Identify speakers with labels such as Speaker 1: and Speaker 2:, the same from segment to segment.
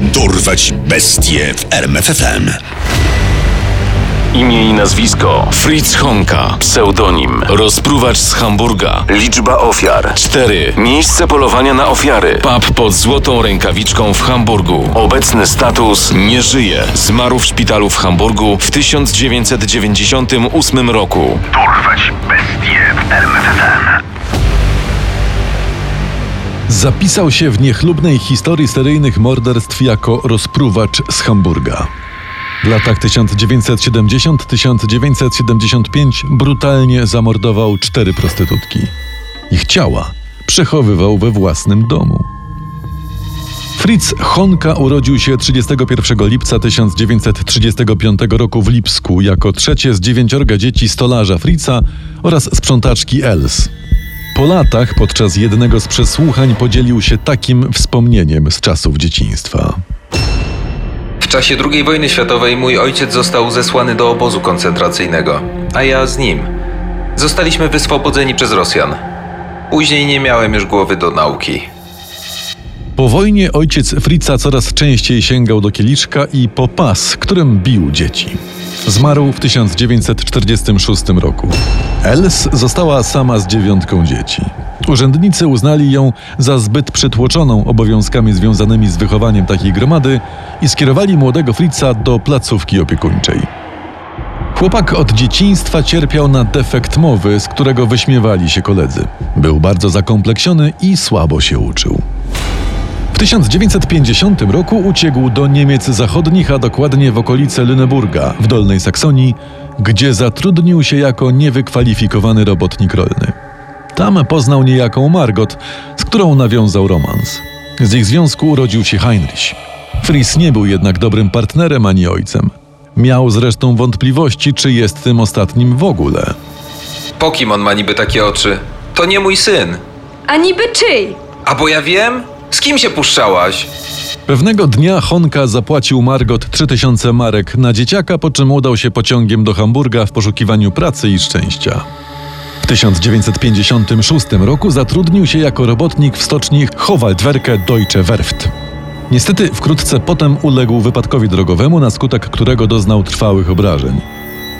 Speaker 1: Dorwać bestie w RMFFM.
Speaker 2: Imię i nazwisko. Fritz Honka, pseudonim. Rozpruwacz z Hamburga, liczba ofiar. 4. Miejsce polowania na ofiary. Pub pod złotą rękawiczką w Hamburgu. Obecny status. Nie żyje, zmarł w szpitalu w Hamburgu w 1998 roku.
Speaker 1: Dorwać bestie w RMFFM.
Speaker 3: Zapisał się w niechlubnej historii seryjnych morderstw jako rozpruwacz z Hamburga. W latach 1970-1975 brutalnie zamordował cztery prostytutki. Ich ciała przechowywał we własnym domu. Fritz Honka urodził się 31 lipca 1935 roku w Lipsku jako trzecie z dziewięciorga dzieci stolarza Fritza oraz sprzątaczki Els. Po latach podczas jednego z przesłuchań podzielił się takim wspomnieniem z czasów dzieciństwa.
Speaker 4: W czasie II wojny światowej mój ojciec został zesłany do obozu koncentracyjnego, a ja z nim. Zostaliśmy wyswobodzeni przez Rosjan. Później nie miałem już głowy do nauki.
Speaker 3: Po wojnie ojciec Fritza coraz częściej sięgał do kieliszka i po pas, którym bił dzieci. Zmarł w 1946 roku. Els została sama z dziewiątką dzieci. Urzędnicy uznali ją za zbyt przytłoczoną obowiązkami związanymi z wychowaniem takiej gromady i skierowali młodego Fritza do placówki opiekuńczej. Chłopak od dzieciństwa cierpiał na defekt mowy, z którego wyśmiewali się koledzy. Był bardzo zakompleksiony i słabo się uczył. W 1950 roku uciekł do Niemiec zachodnich, a dokładnie w okolice Lüneburga w Dolnej Saksonii, gdzie zatrudnił się jako niewykwalifikowany robotnik rolny. Tam poznał niejaką Margot, z którą nawiązał romans. Z ich związku urodził się Heinrich. Fries nie był jednak dobrym partnerem ani ojcem. Miał zresztą wątpliwości, czy jest tym ostatnim w ogóle.
Speaker 4: Po kim on ma niby takie oczy? To nie mój syn.
Speaker 5: A niby czyj?
Speaker 4: A bo ja wiem? Z kim się puszczałaś?
Speaker 3: Pewnego dnia Honka zapłacił Margot 3000 marek na dzieciaka, po czym udał się pociągiem do Hamburga w poszukiwaniu pracy i szczęścia. W 1956 roku zatrudnił się jako robotnik w stoczni Howaldwerke Deutsche Werft. Niestety wkrótce potem uległ wypadkowi drogowemu, na skutek którego doznał trwałych obrażeń.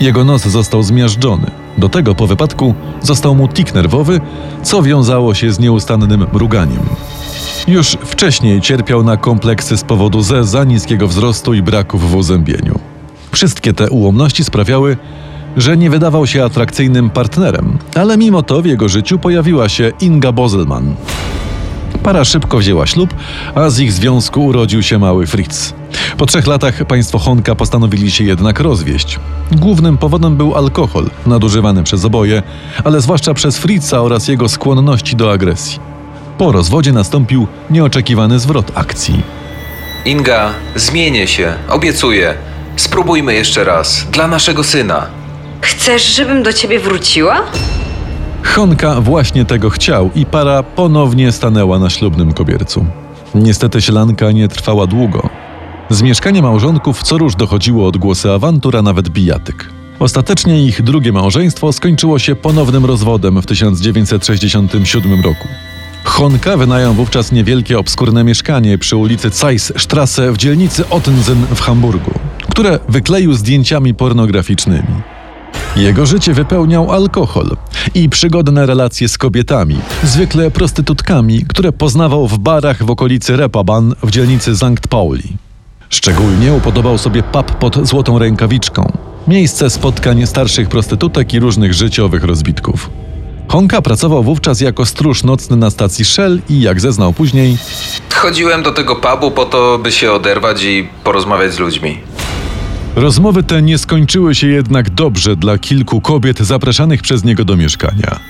Speaker 3: Jego nos został zmiażdżony. Do tego po wypadku został mu tik nerwowy, co wiązało się z nieustannym mruganiem. Już wcześniej cierpiał na kompleksy z powodu zeza, niskiego wzrostu i braków w uzębieniu. Wszystkie te ułomności sprawiały, że nie wydawał się atrakcyjnym partnerem, ale mimo to w jego życiu pojawiła się Inga Bozelman. Para szybko wzięła ślub, a z ich związku urodził się mały Fritz. Po trzech latach państwo Honka postanowili się jednak rozwieść. Głównym powodem był alkohol, nadużywany przez oboje, ale zwłaszcza przez Fritza oraz jego skłonności do agresji. Po rozwodzie nastąpił nieoczekiwany zwrot akcji.
Speaker 4: Inga, zmienię się, obiecuję. Spróbujmy jeszcze raz, dla naszego syna.
Speaker 5: Chcesz, żebym do ciebie wróciła?
Speaker 3: Honka właśnie tego chciał i para ponownie stanęła na ślubnym kobiercu. Niestety sielanka nie trwała długo. Z mieszkania małżonków co róż dochodziło odgłosy awantur, a nawet bijatyk. Ostatecznie ich drugie małżeństwo skończyło się ponownym rozwodem w 1967 roku. Honka wynajął wówczas niewielkie obskurne mieszkanie przy ulicy Zeissstrasse w dzielnicy Ottensen w Hamburgu, które wykleił zdjęciami pornograficznymi. Jego życie wypełniał alkohol i przygodne relacje z kobietami, zwykle prostytutkami, które poznawał w barach w okolicy Reeperbahn w dzielnicy Sankt Pauli. Szczególnie upodobał sobie pub pod Złotą Rękawiczką, miejsce spotkań starszych prostytutek i różnych życiowych rozbitków. Honka pracował wówczas jako stróż nocny na stacji Shell i jak zeznał później,
Speaker 4: Chodziłem do tego pubu po to, by się oderwać i porozmawiać z ludźmi.
Speaker 3: Rozmowy te nie skończyły się jednak dobrze dla kilku kobiet zapraszanych przez niego do mieszkania.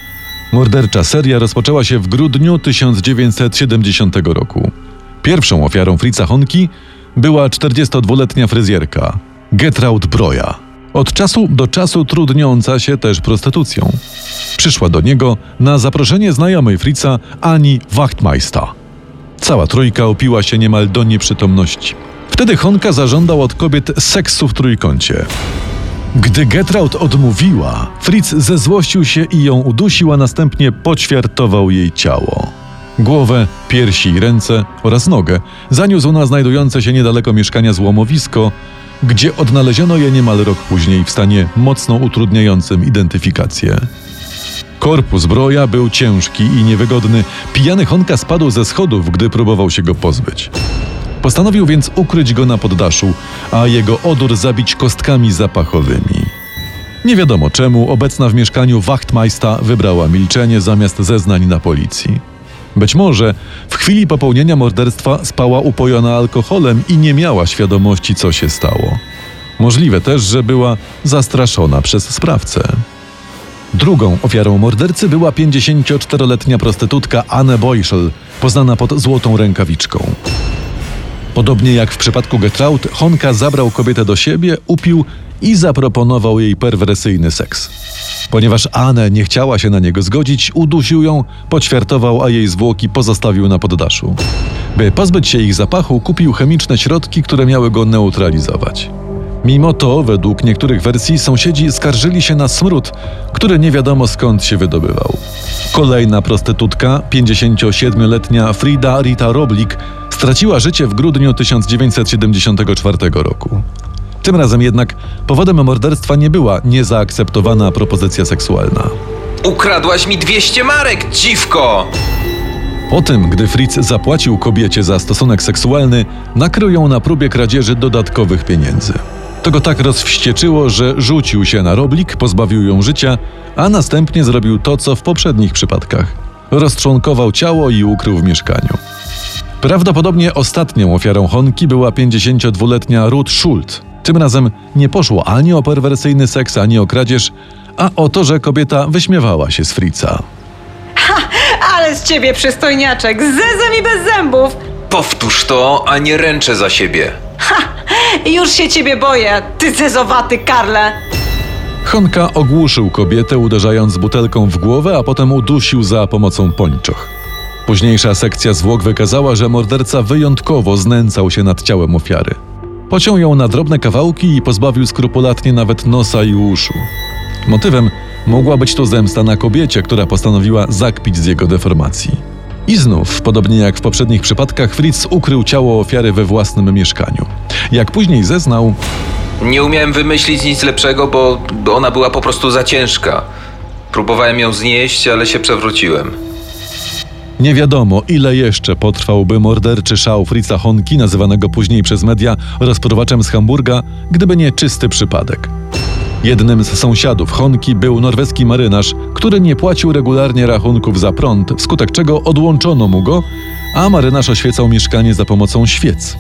Speaker 3: Mordercza seria rozpoczęła się w grudniu 1970 roku. Pierwszą ofiarą Fritza Honki była 42-letnia fryzjerka Gertraud Broja. Od czasu do czasu trudniąca się też prostytucją. Przyszła do niego na zaproszenie znajomej Fritza Ani Wachtmeister. Cała trójka opiła się niemal do nieprzytomności. Wtedy Honka zażądał od kobiet seksu w trójkącie. Gdy Gertraud odmówiła, Fritz zezłościł się i ją udusił, a następnie poćwiartował jej ciało. Głowę, piersi i ręce oraz nogę zaniósł na znajdujące się niedaleko mieszkania złomowisko, gdzie odnaleziono je niemal rok później w stanie mocno utrudniającym identyfikację. Korpus broja był ciężki i niewygodny. Pijany Honka spadł ze schodów, gdy próbował się go pozbyć. Postanowił więc ukryć go na poddaszu, a jego odór zabić kostkami zapachowymi. Nie wiadomo czemu obecna w mieszkaniu wachtmajsta wybrała milczenie zamiast zeznań na policji. Być może w chwili popełnienia morderstwa spała upojona alkoholem i nie miała świadomości, co się stało. Możliwe też, że była zastraszona przez sprawcę. Drugą ofiarą mordercy była 54-letnia prostytutka Anne Boyschel, poznana pod złotą rękawiczką. Podobnie jak w przypadku Gertraud, Honka zabrał kobietę do siebie, upił i zaproponował jej perwersyjny seks. Ponieważ Anne nie chciała się na niego zgodzić, udusił ją, poćwiartował, a jej zwłoki pozostawił na poddaszu. By pozbyć się ich zapachu, kupił chemiczne środki, które miały go neutralizować. Mimo to, według niektórych wersji, sąsiedzi skarżyli się na smród, który nie wiadomo skąd się wydobywał. Kolejna prostytutka, 57-letnia Frida Rita Roblik, straciła życie w grudniu 1974 roku. Tym razem jednak powodem morderstwa nie była niezaakceptowana propozycja seksualna.
Speaker 4: Ukradłaś mi 200 marek, dziwko!
Speaker 3: Po tym, gdy Fritz zapłacił kobiecie za stosunek seksualny, nakrył ją na próbie kradzieży dodatkowych pieniędzy. To go tak rozwścieczyło, że rzucił się na roblik, pozbawił ją życia, a następnie zrobił to, co w poprzednich przypadkach. Roztrząkował ciało i ukrył w mieszkaniu. Prawdopodobnie ostatnią ofiarą Honki była 52-letnia Ruth Schult. Tym razem nie poszło ani o perwersyjny seks, ani o kradzież, a o to, że kobieta wyśmiewała się z Fritza.
Speaker 6: Ale z ciebie przystojniaczek, zezem i bez zębów.
Speaker 4: Powtórz to, a nie ręczę za siebie.
Speaker 6: Już się ciebie boję, ty zezowaty Karle.
Speaker 3: Honka ogłuszył kobietę, uderzając butelką w głowę, a potem udusił za pomocą pończoch. Późniejsza sekcja zwłok wykazała, że morderca wyjątkowo znęcał się nad ciałem ofiary. Pociął ją na drobne kawałki i pozbawił skrupulatnie nawet nosa i uszu. Motywem mogła być to zemsta na kobiecie, która postanowiła zakpić z jego deformacji. I znów, podobnie jak w poprzednich przypadkach, Fritz ukrył ciało ofiary we własnym mieszkaniu. Jak później zeznał,
Speaker 4: Nie umiałem wymyślić nic lepszego, bo ona była po prostu za ciężka. Próbowałem ją znieść, ale się przewróciłem.
Speaker 3: Nie wiadomo, ile jeszcze potrwałby morderczy szał Fritza Honki, nazywanego później przez media rozprowaczem z Hamburga, gdyby nie czysty przypadek. Jednym z sąsiadów Honki był norweski marynarz, który nie płacił regularnie rachunków za prąd, wskutek czego odłączono mu go, a marynarz oświecał mieszkanie za pomocą świec.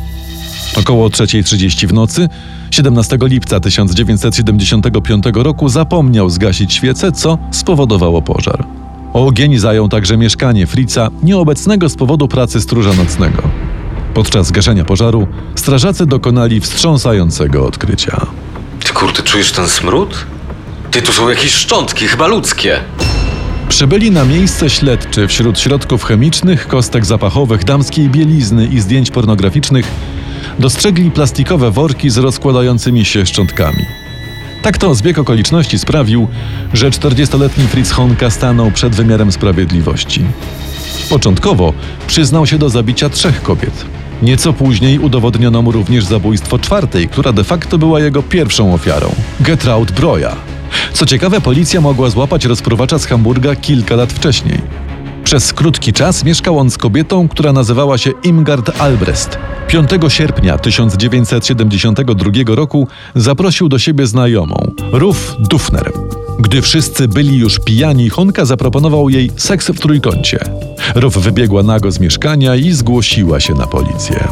Speaker 3: Około 3.30 w nocy, 17 lipca 1975 roku, zapomniał zgasić świecę, co spowodowało pożar. Ogień zajął także mieszkanie Fritza, nieobecnego z powodu pracy stróża nocnego. Podczas gaszenia pożaru strażacy dokonali wstrząsającego odkrycia.
Speaker 7: Ty kurde, czujesz ten smród? Ty, tu są jakieś szczątki, chyba ludzkie.
Speaker 3: Przybyli na miejsce śledczy wśród środków chemicznych, kostek zapachowych, damskiej bielizny i zdjęć pornograficznych dostrzegli plastikowe worki z rozkładającymi się szczątkami. Tak to zbieg okoliczności sprawił, że 40-letni Fritz Honka stanął przed wymiarem sprawiedliwości. Początkowo przyznał się do zabicia trzech kobiet. Nieco później udowodniono mu również zabójstwo czwartej, która de facto była jego pierwszą ofiarą Gertraud Broja. Co ciekawe, policja mogła złapać rozprowacza z Hamburga kilka lat wcześniej. Przez krótki czas mieszkał on z kobietą, która nazywała się Imgard Albrecht. 5 sierpnia 1972 roku zaprosił do siebie znajomą, Ruf Dufner. Gdy wszyscy byli już pijani, Honka zaproponował jej seks w trójkącie. Ruf wybiegła nago z mieszkania i zgłosiła się na policję.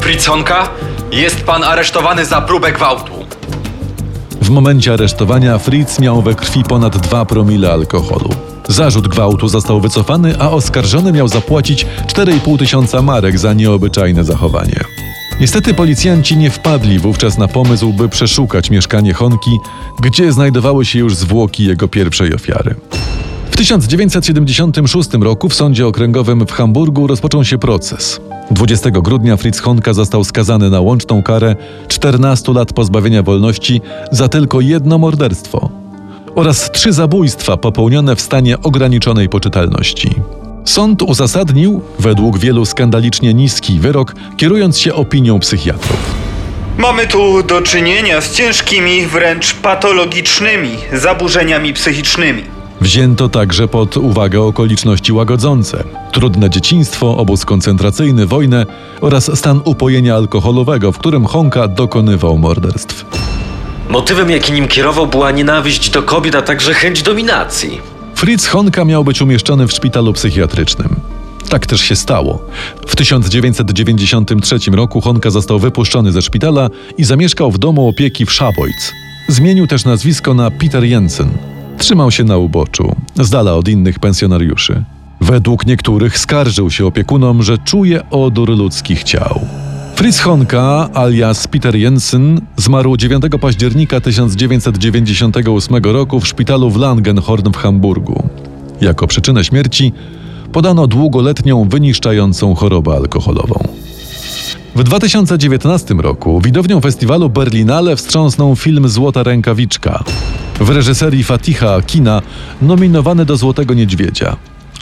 Speaker 7: Fritzonka, jest pan aresztowany za próbę gwałtu.
Speaker 3: W momencie aresztowania Fritz miał we krwi ponad 2 promile alkoholu. Zarzut gwałtu został wycofany, a oskarżony miał zapłacić 4,5 tysiąca marek za nieobyczajne zachowanie. Niestety policjanci nie wpadli wówczas na pomysł, by przeszukać mieszkanie Honki, gdzie znajdowały się już zwłoki jego pierwszej ofiary. W 1976 roku w sądzie okręgowym w Hamburgu rozpoczął się proces. 20 grudnia Fritz Honka został skazany na łączną karę 14 lat pozbawienia wolności za tylko jedno morderstwo oraz trzy zabójstwa popełnione w stanie ograniczonej poczytalności. Sąd uzasadnił, według wielu skandalicznie niski wyrok, kierując się opinią psychiatrów.
Speaker 8: Mamy tu do czynienia z ciężkimi, wręcz patologicznymi zaburzeniami psychicznymi.
Speaker 3: Wzięto także pod uwagę okoliczności łagodzące: trudne dzieciństwo, obóz koncentracyjny, wojnę oraz stan upojenia alkoholowego, w którym Honka dokonywał morderstw.
Speaker 7: Motywem, jaki nim kierował, była nienawiść do kobiet, a także chęć dominacji.
Speaker 3: Fritz Honka miał być umieszczony w szpitalu psychiatrycznym. Tak też się stało. W 1993 roku Honka został wypuszczony ze szpitala i zamieszkał w domu opieki w Szabojc. Zmienił też nazwisko na Peter Jensen. Trzymał się na uboczu, z dala od innych pensjonariuszy. Według niektórych skarżył się opiekunom, że czuje odór ludzkich ciał. Fritz Honka, alias Peter Jensen, zmarł 9 października 1998 roku w szpitalu w Langenhorn w Hamburgu. Jako przyczynę śmierci podano długoletnią wyniszczającą chorobę alkoholową. W 2019 roku widownią festiwalu Berlinale wstrząsnął film Złota Rękawiczka. W reżyserii Fatiha Kina nominowany do Złotego Niedźwiedzia.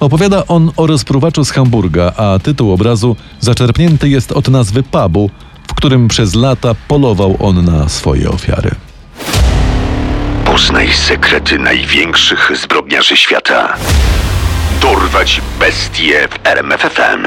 Speaker 3: Opowiada on o rozpruwaczu z Hamburga, a tytuł obrazu zaczerpnięty jest od nazwy pubu, w którym przez lata polował on na swoje ofiary.
Speaker 1: Poznaj sekrety największych zbrodniarzy świata. Dorwać bestie w RMFFM.